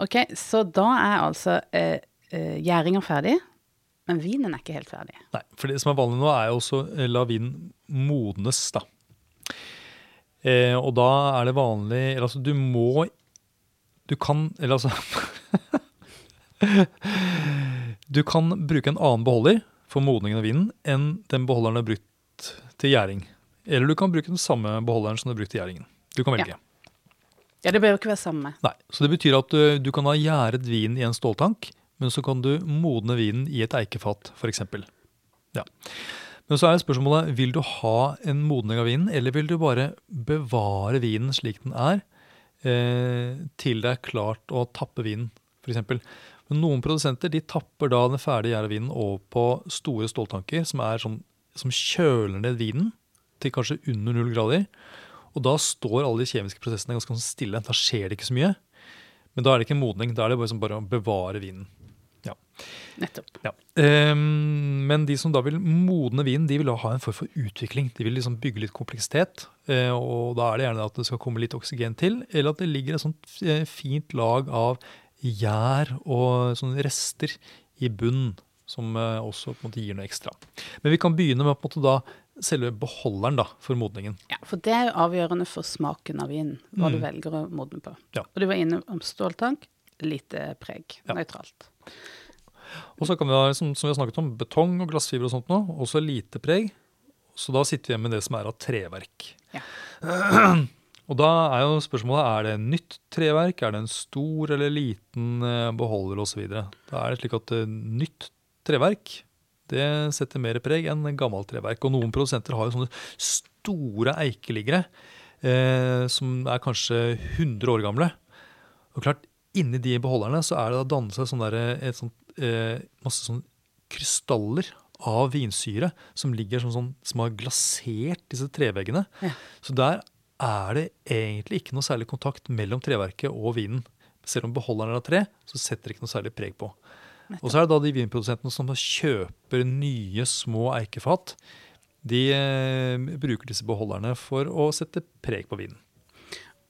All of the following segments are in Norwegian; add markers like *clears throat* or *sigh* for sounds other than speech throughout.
Ok, så da er altså eh, eh, gjæringa ferdig, men vinen er ikke helt ferdig. Nei, for det som er vanlig nå, er jo også å la vinen modnes, da. Eh, og da er det vanlig Eller altså, du må Du kan Eller altså *laughs* Du kan bruke en annen beholder for modningen av vinen enn den beholderen du har brukt til gjæring. Eller du kan bruke den samme beholderen som du har brukt til gjæringen. Du kan velge. Ja, det bør jo ikke være samme. Nei, Så det betyr at du, du kan ha gjæret vin i en ståltank, men så kan du modne vinen i et eikefat, f.eks. Ja. Men så er spørsmålet vil du ha en modning av vinen, eller vil du bare bevare vinen slik den er, eh, til det er klart å tappe vinen, f.eks. Noen produsenter de tapper da den ferdige gjæra vinen over på store ståltanker som, sånn, som kjøler ned vinen til kanskje under null grader. Og da står alle de kjemiske prosessene ganske sånn stille. Da skjer det ikke så mye. Men da er det ikke en modning. Da er det bare, bare å bevare vinen. Ja. Nettopp. Ja. Um, men de som da vil modne vinen, de vil da ha en form for utvikling. De vil liksom bygge litt kompleksitet. eh, Og da er det gjerne at det skal komme litt oksygen til, eller at det ligger et sånt eh, fint lag av gjær og sånne rester i bunnen, som eh, også på en måte gir noe ekstra. Men vi kan begynne med å på en måte da selve beholderen da, for modningen. Ja, for det er jo avgjørende for smaken av vinen, hva du Mm. velger å modne på. Ja. Og du var inne om ståltank, lite preg, Ja. nøytralt. Og så kan vi ha, som, som vi har snakket om, betong og glassfiber og sånt nå, også lite preg. Så da sitter vi igjen med det som er av treverk. Ja. *clears throat* Og da er jo spørsmålet er det nytt treverk, er det en stor eller liten eh, beholder osv. Da er det slik at eh, nytt treverk det setter mer preg enn gammelt treverk. Og noen produsenter har jo sånne store eikeliggere eh, som er kanskje 100 år gamle. Og klart, inni de beholderne så er det da dannet seg sånn der, et sånt, eh, masse sånn krystaller av vinsyre som ligger som, sånn, som har glasert disse treveggene. Ja. Så der er det egentlig ikke noe særlig kontakt mellom treverket og vinen. Selv om beholderen er av tre, så setter det ikke noe særlig preg på. Og så er det da de vinprodusentene som kjøper nye, små eikefat. De eh, bruker disse beholderne for å sette preg på vinen.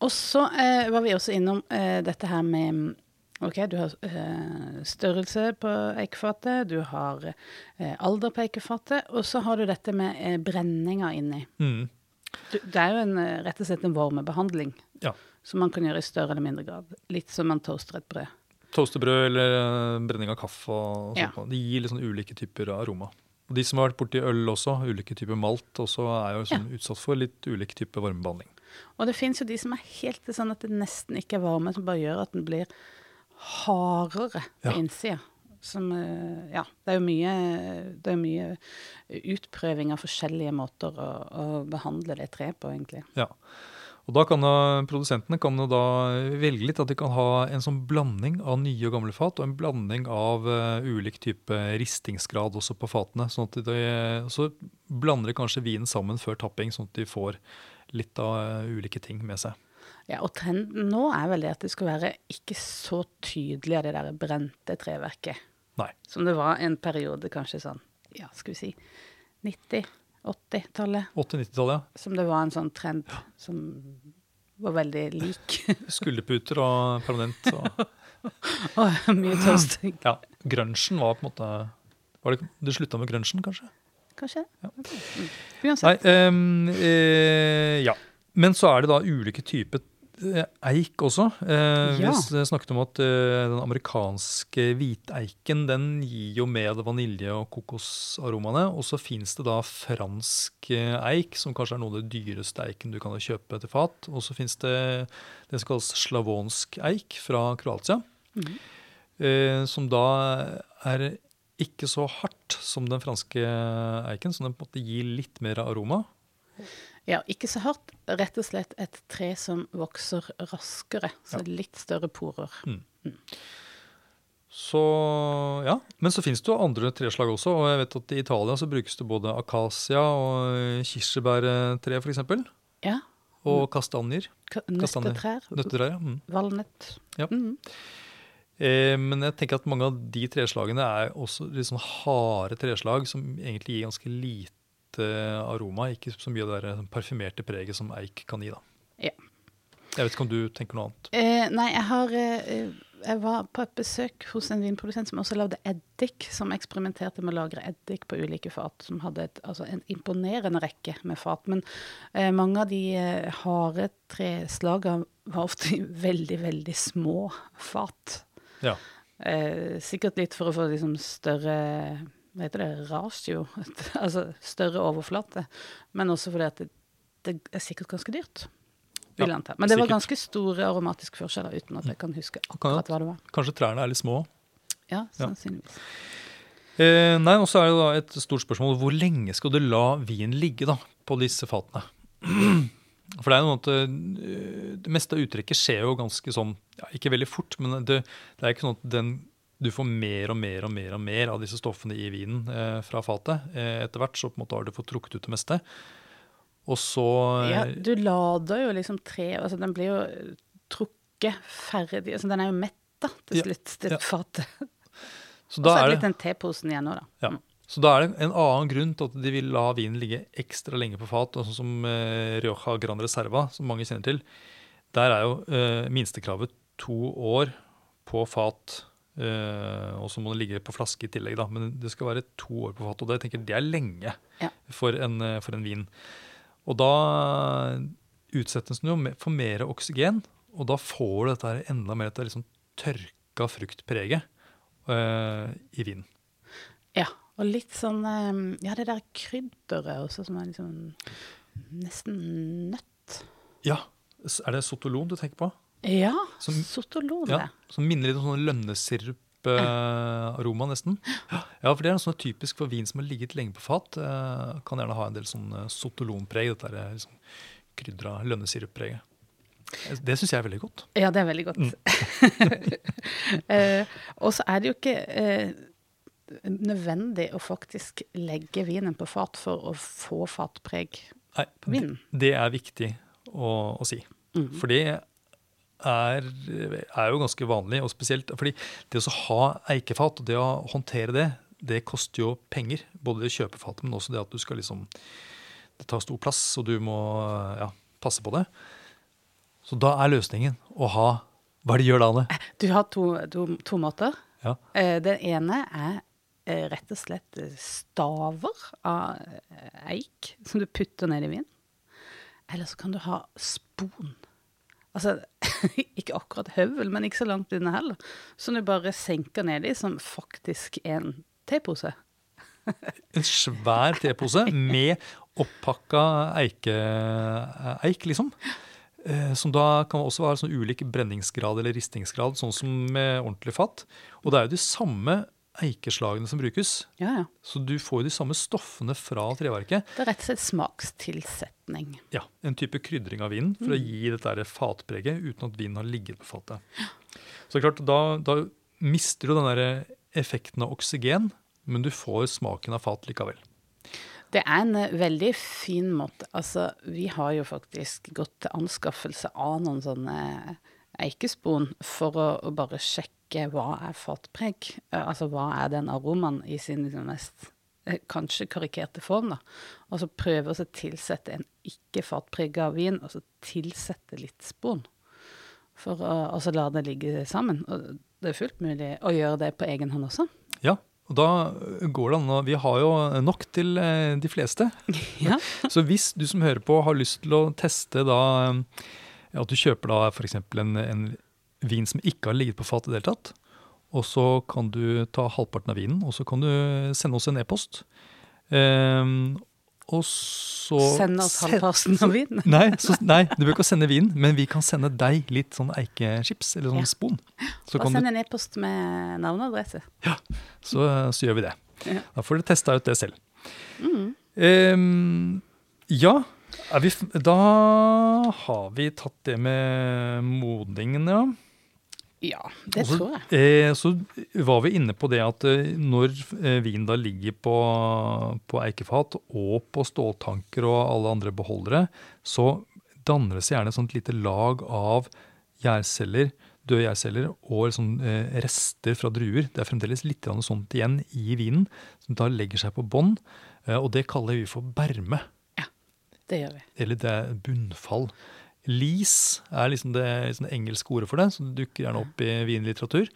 Og så eh, var vi også innom eh, dette her med Ok, du har eh, størrelse på eikefatet, du har eh, alder på eikefatet, og så har du dette med eh, brenninga inni. Mm. Du, det er jo en, rett og slett en varmebehandling Ja. som man kan gjøre i større eller mindre grad. Litt som man toaster et brød. Toasterbrød eller eh, brenning av kaffe. og Ja. De gir litt sånn ulike typer aroma. Og De som har vært borti øl også, ulike typer malt, også er jo sånn utsatt for litt ulike typer varmebehandling. Og det fins jo de som er helt sånn at det nesten ikke er varme, som bare gjør at den blir hardere på Ja. innsida. Som eh, Ja, det er jo mye, det er mye utprøving av forskjellige måter å, å behandle det treet på, egentlig. Ja. Og da kan da, Produsentene kan da velge litt at de kan ha en sånn blanding av nye og gamle fat, og en blanding av uh, ulik type ristingsgrad også på fatene. sånn at de, Så blander de kanskje vinen sammen før tapping, sånn at de får litt av uh, ulike ting med seg. Ja, og trenden nå er vel det at det skal være ikke så tydelig av det der brente treverket. Nei. Som det var en periode, kanskje sånn, ja, skal vi si 90, 80-tallet. 80-90-tallet, ja. Som det var en sånn trend som var veldig lik. *laughs* Skulderputer og permanent. Og, *laughs* og mye toasting. ja, Grunchen var på en måte var det, det slutta med grunchen, kanskje? Kanskje? Ja. Ok. Mm. Uansett. Nei, um, eh, ja. Men så er det da ulike typer eik også. Eh, Ja. Vi snakket om at eh, den amerikanske hviteiken den gir jo med vanilje- og kokosaromaene. Og så fins det da fransk eh, eik, som kanskje er noe av det dyreste eiken du kan kjøpe til fat. Og så fins det det som kalles slavonsk eik fra Kroatia. Mm. eh, som da er ikke så hardt som den franske eiken, så den på en måte gir litt mer aroma. Ja, ikke så hardt. Rett og slett et tre som vokser raskere. Så litt større porer. Så ja, Men så finnes det jo andre treslag også. og jeg vet at I Italia så brukes det både akasia og kirsebærtre f.eks. Ja. Og kastanjer. ka-. Nøttetrær. Nøttetrær. Ja. Mm. Valnøtt. Ja. Mhm. Eh, men jeg tenker at mange av de treslagene er også litt sånn harde treslag som egentlig gir ganske lite aroma. Ikke så mye av det der parfymerte preget som eik kan gi. da. Ja. Jeg vet ikke om du tenker noe annet. Eh, nei, jeg har eh, jeg var på et besøk hos en vinprodusent som også lagde eddik, som eksperimenterte med å lagre eddik på ulike fat. Som hadde et, altså en imponerende rekke med fat. Men eh, mange av de eh, harde treslagene var ofte veldig, veldig små fat. Ja. Eh, sikkert litt for å få liksom større hva heter det, ratio, *laughs* altså større overflate. Men også fordi at det, det er sikkert ganske dyrt. Ja. Men det var ganske store aromatiske forskjeller, uten at jeg kan huske akkurat hva det var. Kanskje trærne er litt små. Ja, Ja. sannsynligvis. Eh, nei, og så er det da et stort spørsmål. Hvor lenge skal du la vin ligge da, på disse fatene? *clears throat* For det er noe at eh, det meste av uttrekket skjer jo ganske sånn, ja, ikke veldig fort, men det, det er ikke sånn at den, du får mer og mer og mer og mer av disse stoffene i vinen eh, fra fatet. Eh, etter hvert så på en måte har du fått trukket ut det meste. Og så Ja, eh, du lader jo liksom tre altså Den blir jo trukket ferdig altså Den er jo mett da, til Ja, slutt, til ja. fatet. så Og da så er det det litt den teposen igjen nå, da. Ja. Så da er det en annen grunn til at de vil la vinen ligge ekstra lenge på fat, sånn som eh, Rioja Gran Reserva, som mange kjenner til. Der er jo eh, minstekravet to år på fat, eh, og så må det ligge på flaske i tillegg. da, Men det skal være to år på fat, og det, jeg tenker, det er lenge Ja. for, en, eh, for en vin. Og da utsettes den jo for mer oksygen, og da får du dette her enda mer dette liksom tørka fruktpreget uh, i vinen. Ja, og litt sånn Ja, det der krydderet også, som er liksom nesten nøtt. Ja, Er det sotolon du tenker på? Ja, Som- sotolone. Ja. Som minner litt om sånn lønnesirup-aroma, nesten. Ja, for det er sånn typisk for vin som har ligget lenge på fat. eh, Kan gjerne ha en del sånn eh, sotolonpreg, dette er liksom krydra lønnesirup-preget. Det syns jeg er veldig godt. Ja, det er veldig godt. *laughs* eh, og så er det jo ikke eh, nødvendig å faktisk legge vinen på fat for å få fatpreg på vinen. det er viktig å, å si. Mm. For det er, er jo ganske vanlig, og spesielt fordi det å ha eikefat og det å håndtere det, det koster jo penger. Både det å kjøpe fatet, men også det at du skal liksom Det tar stor plass, og du må ja, passe på det. Så da er løsningen å ha Hva er det gjør da, Anne? Du har to, to, to måter. Ja. Eh, den ene er eh, rett og slett eh, staver av eh, eik som du putter ned i vinen. Eller så kan du ha spon. Altså, *laughs* *laughs* ikke akkurat høvel, men ikke så langt unna heller. Som du bare senker ned i som faktisk en tepose. *laughs* En svær tepose med oppakka eike, eik, liksom. Eh, Som da kan også være sånn ulik brenningsgrad eller ristingsgrad, sånn som med ordentlig fat. Og det er jo de samme eikeslagene som brukes. Ja, ja. Så du får jo de samme stoffene fra treverket. Det er rett og slett smakstilsetning. Ja, En type krydring av vinen for å gi dette fatpreget uten at vinen har ligget på fatet. Så det er klart, da, da mister du den der effekten av oksygen, men du får smaken av fat likevel. Det er en eh, veldig fin måte. Altså, vi har jo faktisk gått til anskaffelse av noen sånne eikespon for å, å bare sjekke hva er fatpreg. Eh, Altså hva er den aromaen i sin liksom, mest eh, kanskje karikerte form, da. Og så prøve å tilsette en ikke fatprega vin, og så tilsette litt spon. For å og så la det ligge sammen. Og det er fullt mulig å gjøre det på egen hånd også. Ja, og da går det an å Vi har jo nok til eh, de fleste. *laughs* Ja. *laughs* Så hvis du som hører på har lyst til å teste da At du kjøper da f.eks. En, en vin som ikke har ligget på fatet i det hele tatt, og så kan du ta halvparten av vinen, og så kan du sende oss en e-post. Um, og så Send oss halvparten av vinen. *laughs* Nei, så, nei, du bør ikke sende vinen, men vi kan sende deg litt sånn eikechips, eller sånn Ja. spon. Så, Og kan send en e-post med navn og adresse. så, så gjør vi det. Ja. Da får dere testa ut det selv. Mm. Um, ja, vi, da har vi tatt det med modningen, ja. Ja, det Også, tror jeg. Eh, så var vi inne på det at eh, når eh, vin da ligger på, på eikefat og på ståltanker og alle andre beholdere, så danner det seg gjerne et sånt lite lag av gjærceller, døde gjærceller og sånn, eh, rester fra druer. Det er fremdeles litt sånt igjen i vinen, som da legger seg på bånn. Eh, og det kaller vi for berme, Det gjør vi. eller det er bunnfall Lis er liksom det liksom det engelske ordet for det, som dukker gjerne opp i vinlitteratur.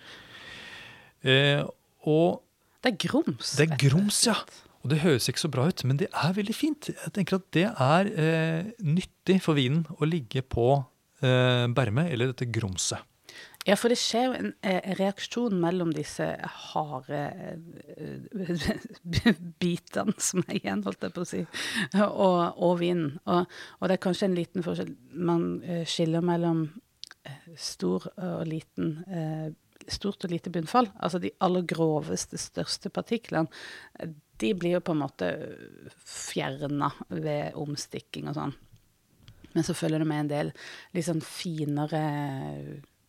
Eh, og Det er grums. Det er grums, ja. Og det høres ikke så bra ut, men det er veldig fint. Jeg tenker at det er eh, nyttig for vinen å ligge på eh, berme, eller dette grumset. Ja, for det skjer jo en eh, reaksjon mellom disse harde eh, *laughs* bitene som er igjen, holdt jeg på å si, og, og vinen. Og, og det er kanskje en liten forskjell. Man eh, skiller mellom stor og liten Stort og lite bunnfall. Altså de aller groveste, største partiklene. De blir jo på en måte fjerna ved omstikking og sånn. Men så følger det med en del litt sånn finere,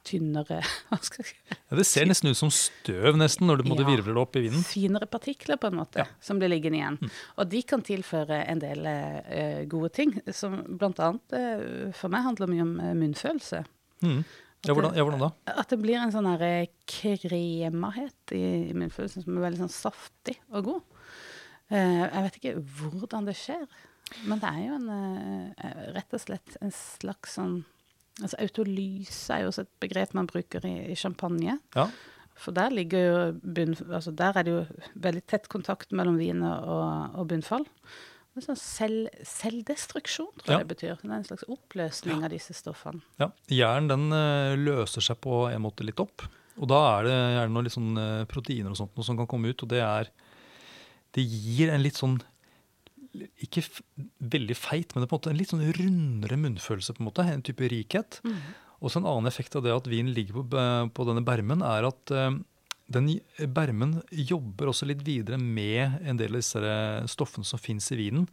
tynnere *laughs* hva skal jeg? Ja, det ser nesten ut som støv nesten, når du Ja. virvler det opp i vinden. Finere partikler, på en måte, Ja. som blir liggende igjen. Og de kan tilføre en del uh, gode ting, som blant annet eh, for meg handler mye om eh, munnfølelse. Mm. Ja, hvordan, ja, hvordan da? At det blir en sånn her kremahet i, i munnfølelsen som er veldig sånn saftig og god. Uh, jeg vet ikke hvordan det skjer, men det er jo en rett og slett en slags sånn Altså autolyse er jo også et begrep man bruker i, i champagne. Ja, For der bunn... Altså der er det jo veldig tett kontakt mellom vin og, og bunnfall. Det er sånn selv, selvdestruksjon, tror jeg Ja. det betyr. Det er en slags oppløsning av disse stoffene. ja. Jern den eh, løser seg på en måte litt opp. Og da er det gjerne noen sånn eh, proteiner og sånt som kan komme ut, og det er Det gir en litt sånn ikke veldig feit, men det er på en måte en litt sånn rundere munnfølelse. på En måte, en type rikhet. Og så en annen effekt av det at vinen ligger på, på denne bermen, er at eh, den bermen jobber også litt videre med en del av disse stoffene som fins i vinen.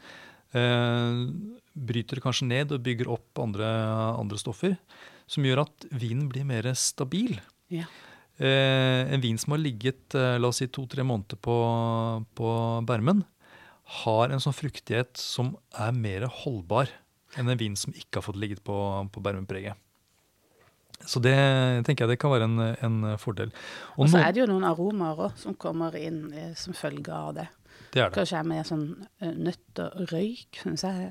Eh, bryter det kanskje ned og bygger opp andre, andre stoffer, som gjør at vinen blir mer stabil. Ja. Eh, en vin som har ligget la oss si to-tre måneder på, på bermen, har en sånn fruktighet som er mer holdbar enn en vin som ikke har fått ligget på, på bermenpreget. Så det tenker jeg det kan være en, en fordel. Og så er det jo noen aromaer òg som kommer inn eh, som følge av det. det er det. Kanskje med sånn eh, nøtt og røyk, *laughs* syns jeg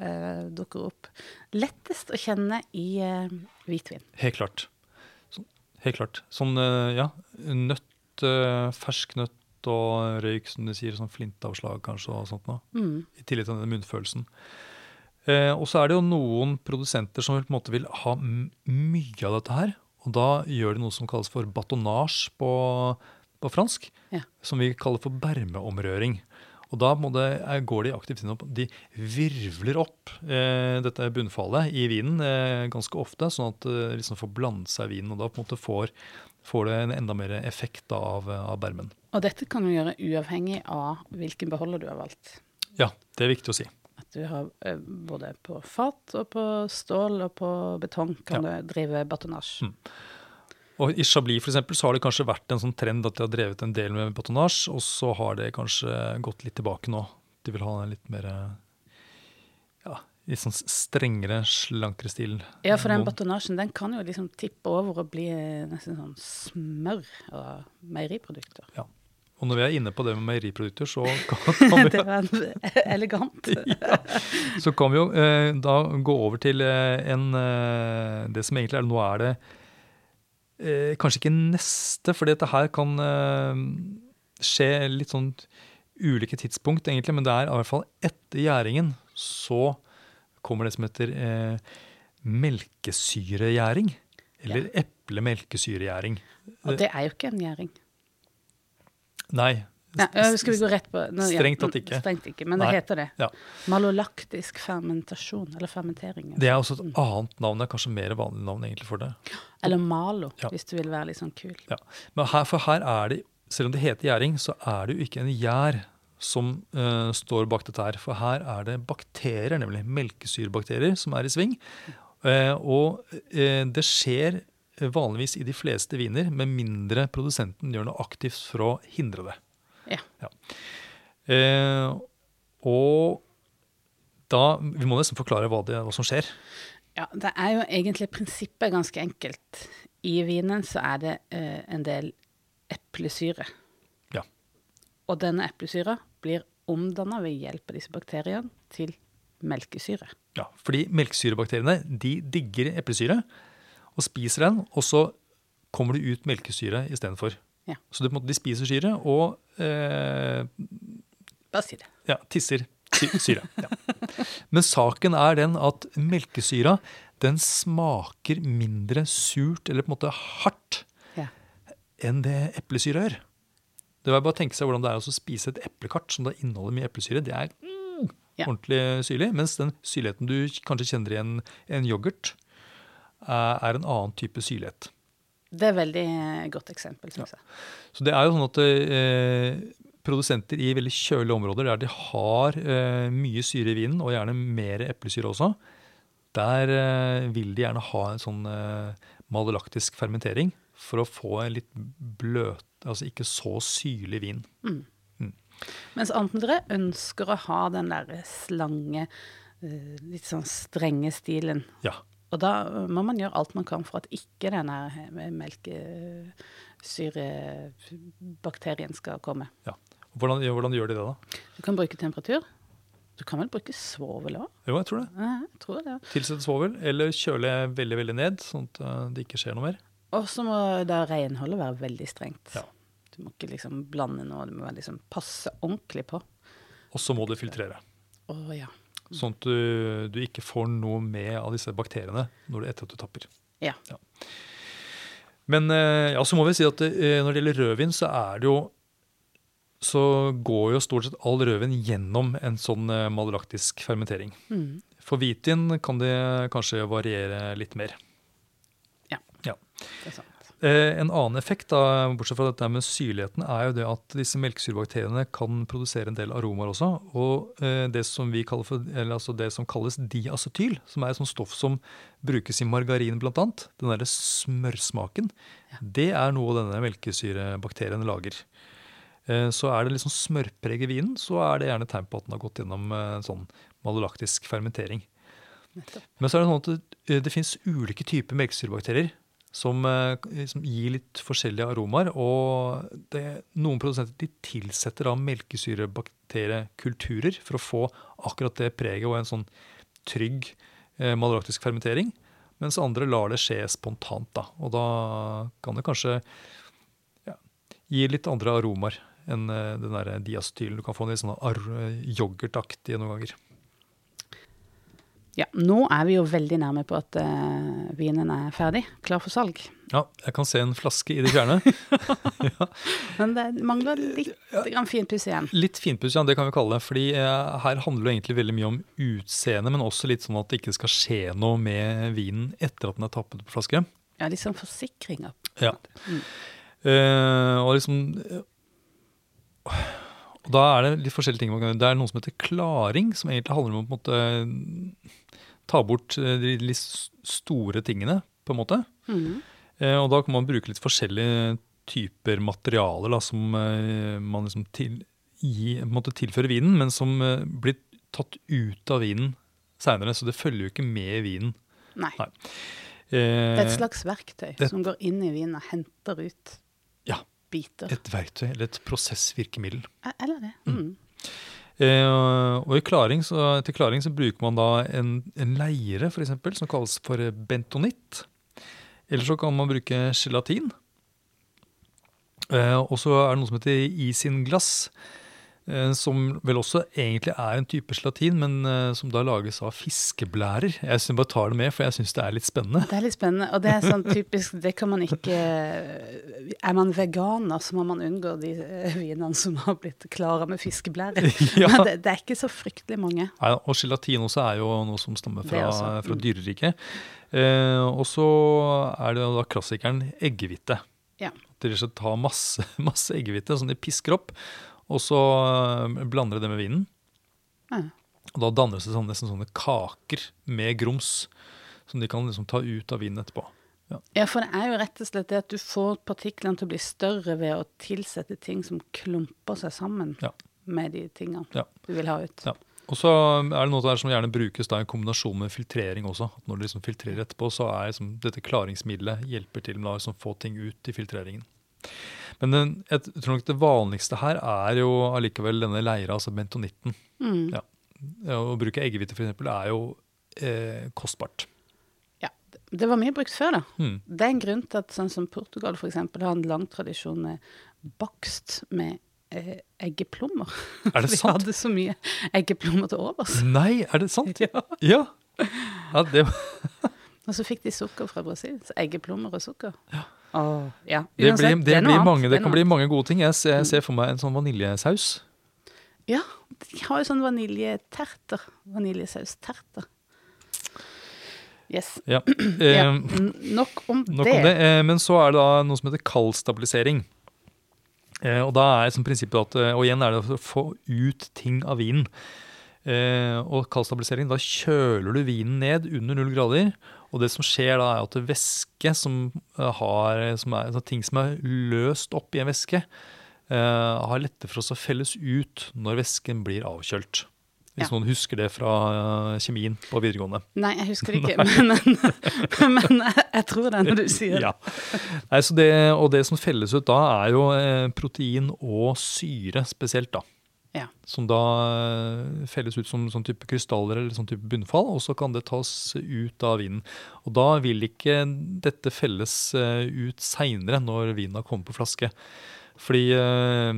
eh, dukker opp. Lettest å kjenne i eh, hvitvin. Helt klart. Så, helt klart. Sånn, eh, ja, nøtt, fersk nøtt og røyk, som du sier, sånn flintavslag kanskje og sånt noe. Mm. I tillegg til denne munnfølelsen. Eh, og så er det jo noen produsenter som på en måte vil ha mye av dette her. Og da gjør de noe som kalles for batonnage på, på fransk. Ja. Som vi kaller for bermeomrøring. Og da det, går de aktivt inn og de virvler opp eh, dette bunnfallet i vinen eh, ganske ofte, sånn at det liksom får blandet seg i vinen. Og da på en måte får, får det en enda mer effekt da av, av bermen. Og dette kan du gjøre uavhengig av hvilken beholder du har valgt. Ja, det er viktig å si. At du har eh, både på fat og på stål og på betong kan du drive batonnage. Og I Chablis for eksempel, så har det kanskje vært en sånn trend at de har drevet en del med batonnage, og så har det kanskje gått litt tilbake nå. De vil ha en litt mer ja, litt sånn strengere, slankere stil. Ja, for den batonnasjen den kan jo liksom tippe over og bli nesten sånn smør og meieriprodukter. Ja. Og når vi er inne på det med meieriprodukter, så *laughs* kan, vi, Det var elegant. *laughs* ja, så kan vi jo eh, da gå over til eh, en eh, Det som egentlig er Nå er det eh, kanskje ikke neste, for dette her kan eh, skje litt sånn ulike tidspunkt, egentlig, men det er i hvert fall etter gjæringen så kommer det som heter eh, melkesyregjæring. Eller eplemelkesyregjæring. Og det er jo ikke en gjæring. Nei. Nei, skal vi gå rett på nå, Strengt tatt ikke. Strengt ikke, Men det Nei. heter det. Ja. Malolaktisk fermentasjon, eller fermentering. Det er også et annet navn. Det er kanskje mer vanlig navn egentlig for det. Eller malo, Ja. hvis du vil være litt sånn kul. Ja. Men her, for her er det, selv om det heter gjæring, så er det jo ikke en gjær som uh, står bak dette her. For her er det bakterier, nemlig melkesyrebakterier, som er i sving. Uh, og uh, det skjer vanligvis i de fleste viner, med mindre produsenten gjør noe aktivt for å hindre det. Ja. Eh, og da Vi må nesten forklare hva, det, hva som skjer. Ja, det er jo egentlig prinsippet ganske enkelt. I vinen så er det eh, en del eplesyre. Ja. Og denne eplesyra blir omdanna ved hjelp av disse bakteriene til melkesyre. Ja, fordi melkesyrebakteriene de digger eplesyre og spiser den, og så kommer det ut melkesyre istedenfor. Ja. Så det, på en måte, de spiser syre og eh, Bare si det. ja, tisser syre. Ja. Men saken er den at melkesyra den smaker mindre surt eller på en måte hardt Ja. enn det eplesyre gjør. Det var bare å tenke seg hvordan det er å spise et eplekart som da inneholder mye eplesyre. Det er mm, Ja. ordentlig syrlig. Mens den syrligheten du kanskje kjenner i en, en yoghurt, er, er en annen type syrlighet. Det er et veldig eh, godt eksempel, Synes jeg. Så det er jo sånn at eh, produsenter i veldig kjølige områder der de har eh, mye syre i vinen, og gjerne mer eplesyre også, der eh, vil de gjerne ha en sånn eh, malolaktisk fermentering for å få en litt bløt, altså ikke så syrlig vin. Mens andre ønsker å ha den der slange, eh, litt sånn strenge stilen. Ja. Og da må man gjøre alt man kan for at ikke denne melkesyrebakterien skal komme. ja. Hvordan, hvordan gjør de det, da? Du kan bruke temperatur. Du kan vel bruke svovel òg? Jo, jeg tror det. Ja, jeg tror det. Tilsette svovel, eller kjøle veldig veldig ned, sånn at eh, det ikke skjer noe mer. Og så må da renholdet være veldig strengt. Ja. Du må ikke liksom blande noe, du må liksom passe ordentlig på. Og så må du filtrere. Å ja. Sånn at du, du ikke får noe med av disse bakteriene når du, etter at du tapper. Ja. Men eh, ja, så må vi si at eh, når det gjelder rødvin, så er det jo så går jo stort sett all rødvin gjennom en sånn eh, malolaktisk fermentering. Mm. For hvitvin kan det kanskje variere litt mer. Ja. Ja. Det er sant. Eh, en annen effekt, da, bortsett fra dette med syrligheten, er jo det at disse melkesyrebakteriene kan produsere en del aromaer også. Og eh, det som for, eller altså det som kalles diacetyl, som er et sånt stoff som brukes i margarin bl.a., den derre smørsmaken, det er noe denne melkesyrebakterien lager. Eh, Så er det liksom smørpreg i vinen, så er det gjerne tegn på at den har gått gjennom en sånn malolaktisk fermentering. Nettopp. Men så er det sånn at det, det finnes ulike typer melkesyrebakterier som, eh, som gir litt forskjellige aromaer. Og det, noen produsenter de tilsetter da melkesyrebakteriekulturer for å få akkurat det preget og en sånn trygg eh, malolaktisk fermentering. Mens andre lar det skje spontant. da, Og da kan det kanskje ja, gi litt andre aromaer enn eh, den der diastylen. Du kan få en litt sånn yoghurtaktige noen ganger. Ja, nå er vi jo veldig nærme på at uh, vinen er ferdig, klar for salg. Ja, jeg kan se en flaske i det fjerne. *laughs* Men det mangler litt finpuss igjen. Litt finpuss, ja, det kan vi kalle det. fordi uh, her handler det egentlig veldig mye om utseende, men også litt sånn at det ikke skal skje noe med vinen etter at den er tappet på flaske. Ja, litt sånn forsikringer. Ja. Mm. Eh, og liksom og Da er det litt forskjellige ting. man kan gjøre. Det er noe som heter klaring, som egentlig handler om på en måte ta bort eh, de litt store tingene, på en måte. Mm. Eh, og da kan man bruke litt forskjellige typer materialer da, som eh, man liksom til, gi, tilfører vinen, men som blir tatt ut av vinen seinere. Så det følger jo ikke med vinen. Nei. Nei. Eh, Det er et slags verktøy det- som går inn i vinen og henter ut Ja. biter. et verktøy, eller et prosessvirkemiddel. Eller det. Mm. Eh, og i klaring så, til klaring så bruker man da en, en leire eksempel, som kalles for bentonitt. Eller så kan man bruke gelatin. Eh, og så er det noe som heter isinglass, eh, som vel også egentlig er en type gelatin, men eh, som da lages av fiskeblærer. Jeg synes jeg bare tar det med, for jeg syns det er litt spennende. Det er litt spennende, og det er sånn typisk Det kan man ikke Er man veganer, så må man unngå de eh, vinene som har blitt klara med fiskeblærer. *laughs* Ja. Men det, det er ikke så fryktelig mange. Nei, og gelatin også er jo noe som stammer fra, fra mm. dyreriket. Eh, og så er det da klassikeren eggehvite. Ja. De og slett tar masse, *laughs* masse eggehvite som de pisker opp, og så eh, blander de det med vinen. Mm. Og da danner det sånn, nesten sånne kaker med grums som de kan liksom ta ut av vinen etterpå. Ja, for det er jo rett og slett det at du får partiklene til å bli større ved å tilsette ting som klumper seg sammen Ja. med de tingene Ja. du vil ha ut. Ja. Og så er det noe der som gjerne brukes da i kombinasjon med filtrering også. Når du liksom filtrerer etterpå, så er liksom dette klaringsmiddelet hjelper til med å liksom få ting ut i filtreringen. Men den, jeg tror nok det vanligste her er jo allikevel denne leira, altså bentonitten. Mm. Ja. å bruke eggehvite f.eks. er jo eh, kostbart. Ja, det var mye brukt før, da. Mm. Det er en grunn til at sånn som Portugal eksempel, har en lang tradisjon med bakst med eh, eggeplommer. Er det *laughs* Vi sant? hadde så mye eggeplommer til overs. Nei, er det sant? *laughs* Ja. Ja. ja det, *laughs* Og så fikk de sukker fra Brasil. Så eggeplommer og sukker. Åh, ja. det, blir, det, det, blir mange, det kan bli mange gode ting. Jeg ser, jeg ser for meg en sånn vaniljesaus. Ja, de har jo sånn vaniljeterter. Vaniljesausterter. Yes. Ja. *clears throat* Ja. Eh, Nok om Nok det. om det. Eh, Men så er det da noe som heter kaldstabilisering. Eh, Og da er som prinsippet at, og igjen er det å få ut ting av vinen. Eh, Og kaldstabilisering, da kjøler du vinen ned under null grader. Og det som skjer da, er at væske som eh, har, som er, altså ting som er løst opp i en væske, uh, har lettere for oss å felles ut når væsken blir avkjølt. Hvis Ja. noen husker det fra uh, kjemien på videregående. Nei, jeg husker *laughs* det ikke, men, *laughs* men, men jeg, tror det når du sier det. Ja. Nei, så det, og det som felles ut da, er jo protein og syre spesielt, da. Ja. Som da eh, felles ut som sånn type krystaller eller sånn type bunnfall, og så kan det tas ut av vinen. Og da vil ikke dette felles eh, ut seinere, når vinen har kommet på flaske. Fordi eh,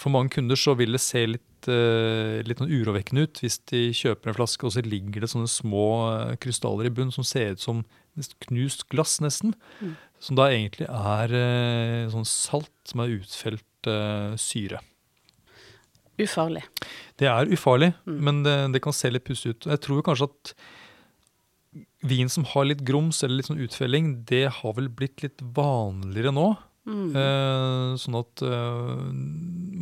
For mange kunder så vil det se litt, litt sånn urovekkende ut hvis de kjøper en flaske, og så ligger det sånne små krystaller i bunnen som ser ut som knust glass, nesten. Mm. Som da egentlig er sånn salt som er utfelt syre. Ufarlig. Det er ufarlig, Mm. men det, det kan se litt pussig ut. Jeg tror kanskje at vin som har litt grums eller litt sånn utfelling, det har vel blitt litt vanligere nå. Mm. Eh, sånn at eh,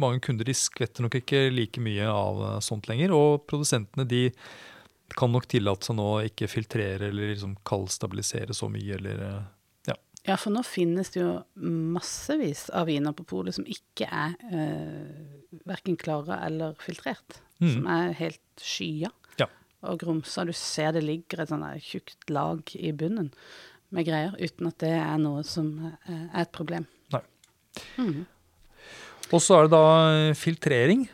mange kunder de skvetter nok ikke like mye av eh, sånt lenger. Og produsentene de kan nok tillate seg nå å ikke filtrere eller liksom kaldstabilisere så mye. eller... eh, Ja, for nå finnes det jo massevis av viner på polet som ikke er eh, verken klare eller filtrert. Mm. Som er helt skya Ja. og grumsa. Du ser det ligger et sånn tjukt lag i bunnen med greier, uten at det er noe som eh, er et problem. Nei. Mm. Og så er det da eh, filtrering.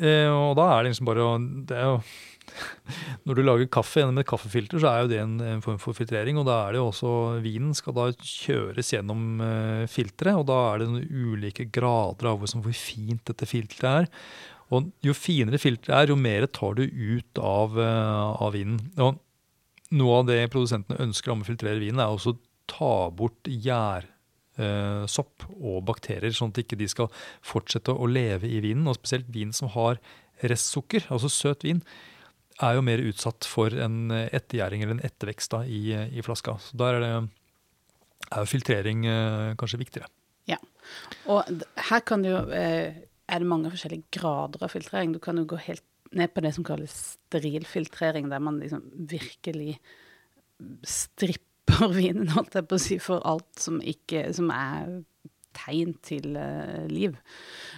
Eh, og da er det liksom bare å det er jo, *laughs* Når du lager kaffe gjennom et kaffefilter, så er jo det en, en form for filtrering. Og da er det jo også Vinen skal da kjøres gjennom uh, filteret, og da er det noen ulike grader av hvor, fint dette filteret er. Og jo finere filteret er, jo mer tar du ut av, uh, av vinen. Og noe av det produsentene ønsker om å filtrere vinen, er også å ta bort gjær eh, sopp og bakterier, sånn at ikke de skal fortsette å leve i vinen. Og spesielt vin som har restsukker, altså søt vin, er jo mer utsatt for en ettergjæring eller en ettervekst da, i, i flaska. Så der er, er jo filtrering eh, kanskje viktigere. Ja, Og her kan jo eh, er det mange forskjellige grader av filtrering. Du kan jo gå helt ned på det som kalles sterilfiltrering, der man liksom virkelig stripper vinen, holdt jeg på å si, for alt som, ikke, som er tegn til uh, liv.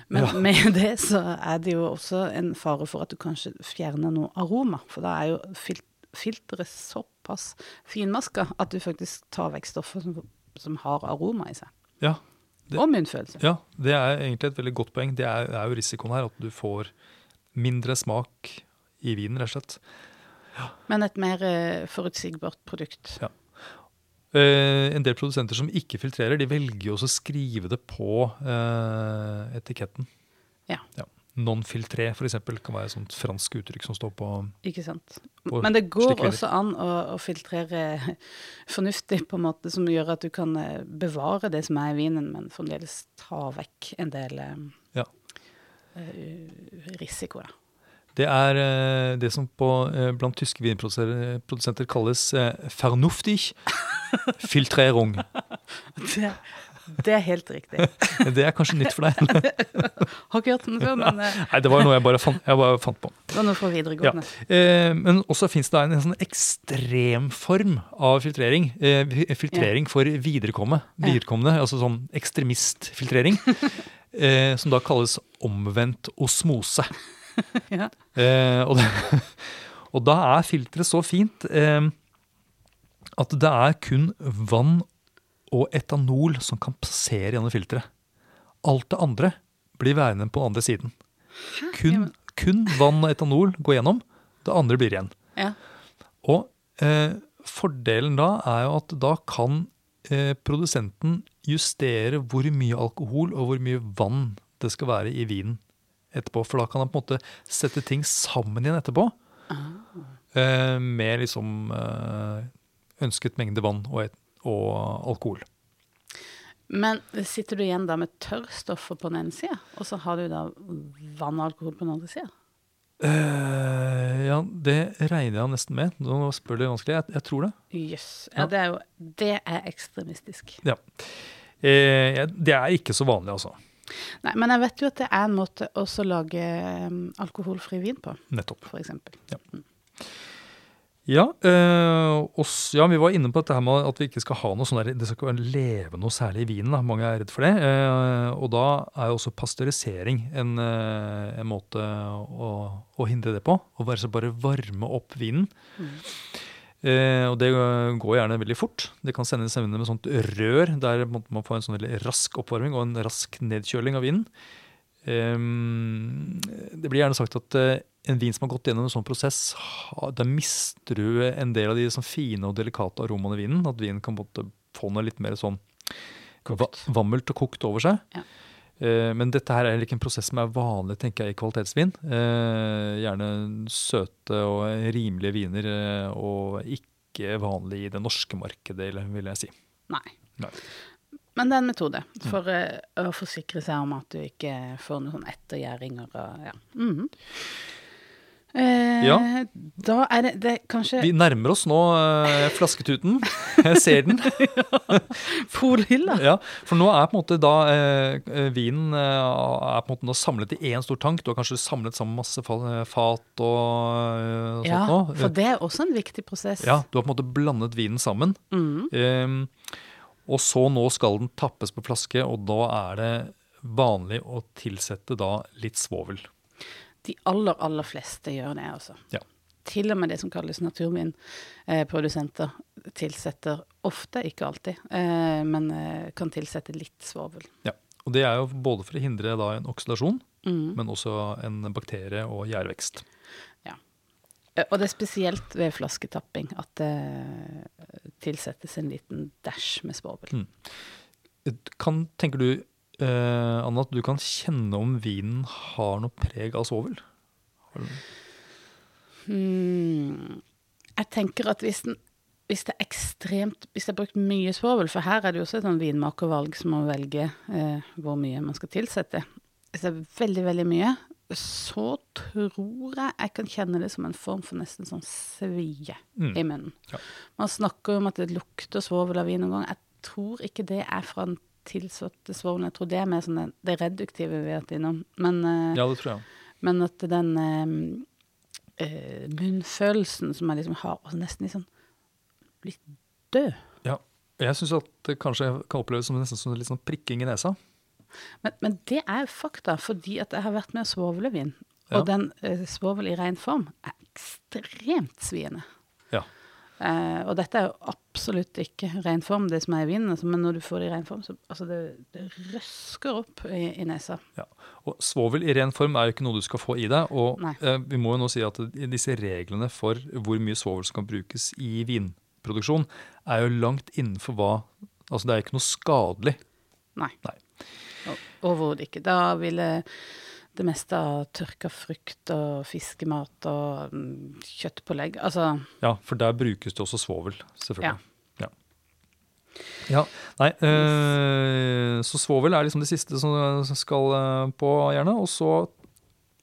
Men Ja. med *laughs* det så er det jo også en fare for at du kanskje fjerner noe aroma, for da er jo fil filteret såpass finmaska at du faktisk tar vekk stoffer som, som har aroma i seg. Ja, Det- Og munnfølelse. ja, det er egentlig et veldig godt poeng. Det er, er jo risikoen her, at du får mindre smak i vinen, rett og slett. Men et mer uh, forutsigbart produkt. Ja. Eh, en del produsenter som ikke filtrerer, de velger jo også å skrive det på eh, etiketten. Ja. Non-filtré, for eksempel, kan være et sånt fransk uttrykk som står på Ikke sant. På Men det går også an å, å filtrere *laughs* fornuftig på en måte som gjør at du kan eh, bevare det som er i vinen, men fremdeles ta vekk en del Ja. risiko, da. Det er det som på, blant tyske vinprodusenter kalles 'fernuftig'. Filtrering. Det, det er helt riktig. *laughs* Det er kanskje nytt for deg? *laughs* Har ikke hørt den før, men eh, Nei, det var noe jeg bare fant, jeg bare fant på. det var noe fra videregående. Eh, men også fins det en, en sånn ekstremform av filtrering. Eh, filtrering for viderekomme, viderekomne, altså sånn ekstremistfiltrering. *laughs* eh, som da kalles omvendt osmose. Ja. Eh, og, det, og da er filteret så fint eh, at det er kun vann og etanol som kan passere gjennom filteret. Alt det andre blir værende på den andre siden. Kun, kun vann og etanol går gjennom. Det andre blir igjen. Ja. Og eh, fordelen da er jo at da kan eh, produsenten justere hvor mye alkohol og hvor mye vann det skal være i vinen etterpå. For da kan han på en måte sette ting sammen igjen etterpå. Eh, med liksom eh, ønsket mengde vann og, et, og alkohol. Men sitter du igjen da med tørrstoffer på den ene sida, og så har du da vann og alkohol på den andre sida? Uh, ja, det regner jeg nesten med. Nå spør du vanskelig. Jeg, jeg tror det. Jøss. Ja, Ja. det er jo Det er ekstremistisk. Ja. Uh, det er ikke så vanlig, altså. Nei, men jeg vet jo at det er en måte også å lage um, alkoholfri vin på, Nettopp. for eksempel. Ja, eh, øh, oss, ja, vi var inne på dette her med at vi ikke skal ha noe sånn der, det skal leve noe særlig i vinen. Da. Mange er redd for det. Eh, og da er jo også pasteurisering en, eh, en måte å, å hindre det på. Å bare, bare varme opp vinen. Eh, og det går gjerne veldig fort. Det kan sendes inn med sånt rør der man man får en sånn veldig rask oppvarming og en rask nedkjøling av vinen. Eh, det blir gjerne sagt at eh, en vin som har gått gjennom en sånn prosess, da mister du en del av de sånn fine og delikate aromaene i vinen. At vinen kan få noe litt mer sånn Kokt. vammelt og kokt over seg. Ja. Eh, Men dette her er heller ikke en prosess som er vanlig tenker jeg, i kvalitetsvin. Eh, Gjerne søte og rimelige viner, eh, og ikke vanlig i det norske markedet, vil jeg si. Nei. Nei. Men det er en metode for eh, å forsikre seg om at du ikke får noen sånn ettergjæringer og ja. Mhm. Eh, Ja. Da er det, det kanskje Vi nærmer oss nå eh, flasketuten. Jeg ser den. *laughs* polhylla. Ja, for nå er på en måte da eh, eh, vinen eh, er på en måte nå samlet i én stor tank. Du har kanskje samlet sammen masse fat og, eh, og Ja, sånt nå. for det er også en viktig prosess. Ja, du har på en måte blandet vinen sammen. Mm. Og så nå skal den tappes på flaske, og da er det vanlig å tilsette da litt svovel. De aller, aller fleste gjør det, altså. Ja. Til og med det som kalles naturvinprodusenter tilsetter ofte, ikke alltid, eh, men eh, kan tilsette litt svovel. Ja. Og det er jo både for å hindre da en oksidasjon, mm. men også en bakterie- og gjærvekst. Ja. Og det er spesielt ved flasketapping at det tilsettes en liten dash med svovel. Kan, tenker du, eh, Anna, at du kan kjenne om vinen har noe preg av svovel? Hmm. Jeg tenker at hvis, den, hvis det er ekstremt Hvis det er brukt mye svovel, for her er det jo også et sånn vinmakervalg som må velge uh, hvor mye man skal tilsette. Hvis det er veldig, veldig mye, så tror jeg jeg kan kjenne det som en form for nesten sånn svie Mm. i munnen. Ja. Man snakker om at det lukter svovel av vin noen gang. Jeg tror ikke det er fra den svovelen. Jeg tror det er mer sånn det, det reduktive vi har vært innom. Men eh, Ja, det tror jeg. men at den eh, eh, munnfølelsen som jeg liksom har, altså nesten litt sånn litt død. Ja. Jeg syns at det kanskje kan oppleves som nesten som litt sånn prikking i nesa. Men, men det er fakta, fordi at jeg har vært med å svovle vin. Ja. Og den eh, svovel i ren form er ekstremt sviende. Ja. Eh, og dette er jo absolutt ikke ren form, det som er i vinen, altså, men når du får det i ren form, så altså det, det røsker opp i, i nesa. Ja. Og Svovel i ren form er jo ikke noe du skal få i deg. Og eh, vi må jo nå si at disse reglene for hvor mye svovel som kan brukes i vinproduksjon, er jo langt innenfor hva Altså det er ikke noe skadelig. Nei. Nei. Overhodet ikke. Da ville det meste av tørka frukt og fiskemat og mm, kjøttpålegg Altså Ja, for der brukes det også svovel, selvfølgelig. Ja. ja. Nei, øh, så svovel er liksom det siste som skal eh, på, gjerne. Og så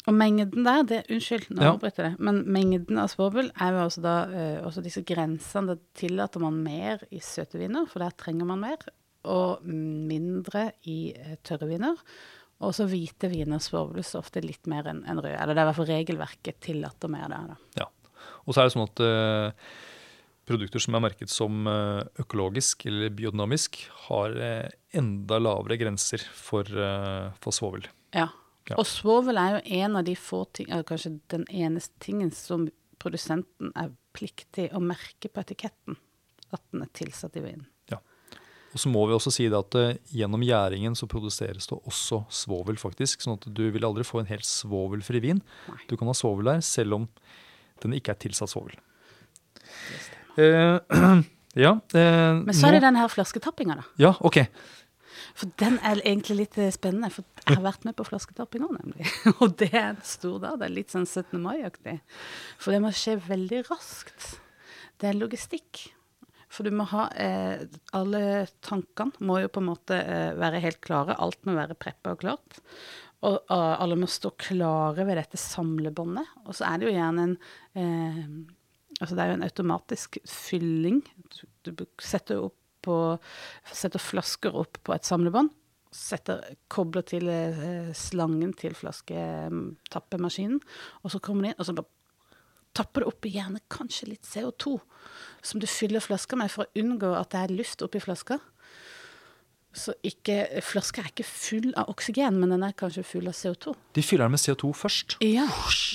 Og mengden der, det, unnskyld, nå Ja. avbryter jeg det, men mengden av svovel er jo også da eh, også disse grensene. Det tillater man mer i søte viner, for der trenger man mer, og mindre i tørre viner. Og så hvite viner svovles ofte litt mer enn en røde. Eller det er i hvert fall regelverket tillater mer der, da. Ja. Og så er det sånn at uh, produkter som er merket som eh, økologisk eller biodynamisk, har uh, enda lavere grenser for, uh, for svovel. Ja. Ja. Og svovel er jo en av de få ting, eller kanskje den eneste tingen som produsenten er pliktig å merke på etiketten. At den er tilsatt i vinen. Og så må vi også si det at eh, gjennom gjæringen så produseres det også svovel, faktisk. Sånn at du vil aldri få en helt svovelfri vin. Nei. Du kan ha svovel der, selv om den ikke er tilsatt svovel. Eh, *clears throat* ja. Eh, Men så er det nå- den her flasketappinga, da. Ja, ok. For den er egentlig litt eh, spennende. For jeg har vært med på flasketappinga, nemlig. *laughs* Og det er en stor dag. Det er litt sånn 17. mai-aktig. For det må skje veldig raskt. Det er logistikk. For du må ha eh, Alle tankene må jo på en måte eh, være helt klare. Alt må være preppa og klart. Og uh, alle må stå klare ved dette samlebåndet. Og så er det jo gjerne en eh, Altså det er jo en automatisk fylling. Du, du setter opp på Setter flasker opp på et samlebånd. Setter, kobler til eh, slangen til flasketappemaskinen. Og så kommer de inn, og så bare tapper det oppi gjerne kanskje litt CO2. Som du fyller flaska med for å unngå at det er luft oppi flaska. Så ikke, flaska er ikke full av oksygen, men den er kanskje full av CO2. De fyller den med CO2 først. Ja,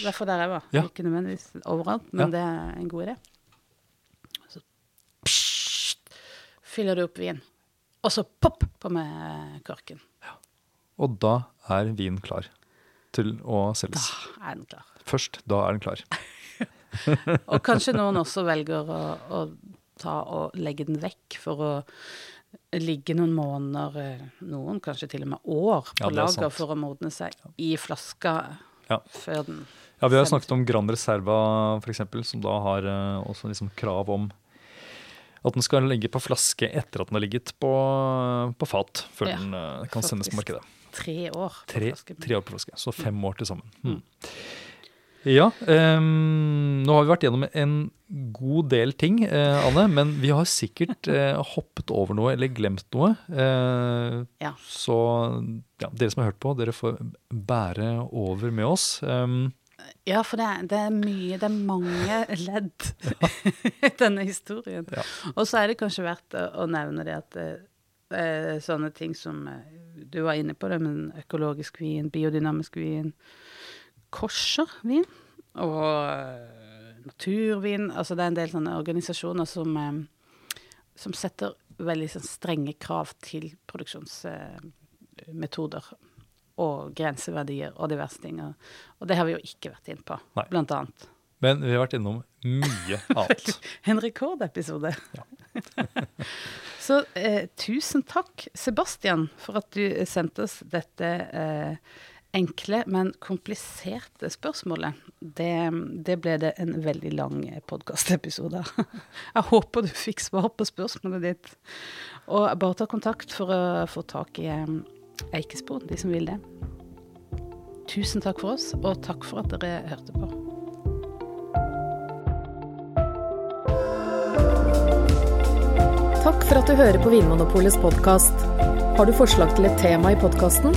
derfor der jeg var. Ja. Ikke nødvendigvis overalt, men Ja. det er en god idé. Så pssst, fyller du opp vin, og så pop på med korken. Ja. Og da er vinen klar til å Da er den klar. Først da er den klar. *laughs* Og kanskje noen også velger å, å ta og legge den vekk for å ligge noen måneder, eh, noen kanskje til og med år, på Ja, er lager for å modne seg i flaska Ja. før den Ja, Vi har jo snakket om Gran Reserva, eksempel, som da har eh, også liksom krav om at den skal ligge på flaske etter at den har ligget på, på fat, før Ja, den eh, kan sendes på markedet. tre år på Tre, flaske. tre år på flaske, så fem år til sammen. Mm. Ja, Um, nå har vi vært gjennom en god del ting, eh, Anne, men vi har sikkert eh, hoppet over noe eller glemt noe. Eh, Ja. Så ja, dere som har hørt på, dere får bære over med oss. Um, Ja, for det er, det er mye, det er mange ledd i denne historien. Ja. Og så er det kanskje verdt å, nevne det at eh, sånne ting som eh, du var inne på, det, men økologisk vin, biodynamisk vin, koshervin og eh, naturvin. Altså det er en del sånne organisasjoner som, eh, som setter veldig sånn strenge krav til produksjonsmetoder og grenseverdier og diverse ting. Og, og det har vi jo ikke vært inne på, Nei. blant annet. men vi har vært innom mye *laughs* annet. En rekordepisode. *laughs* Så eh, tusen takk, Sebastian, for at du sendte oss dette eh, enkle, men kompliserte spørsmålet. Det, det ble det en veldig lang podkastepisode. *laughs* Jeg håper du fikk svar på spørsmålet ditt. Og bare ta kontakt for å få tak i eh, Eikespor, de som vil det. Tusen takk for oss, og takk for at dere hørte på. Takk for at du hører på Vinmonopolets podkast. Har du forslag til et tema i podkasten?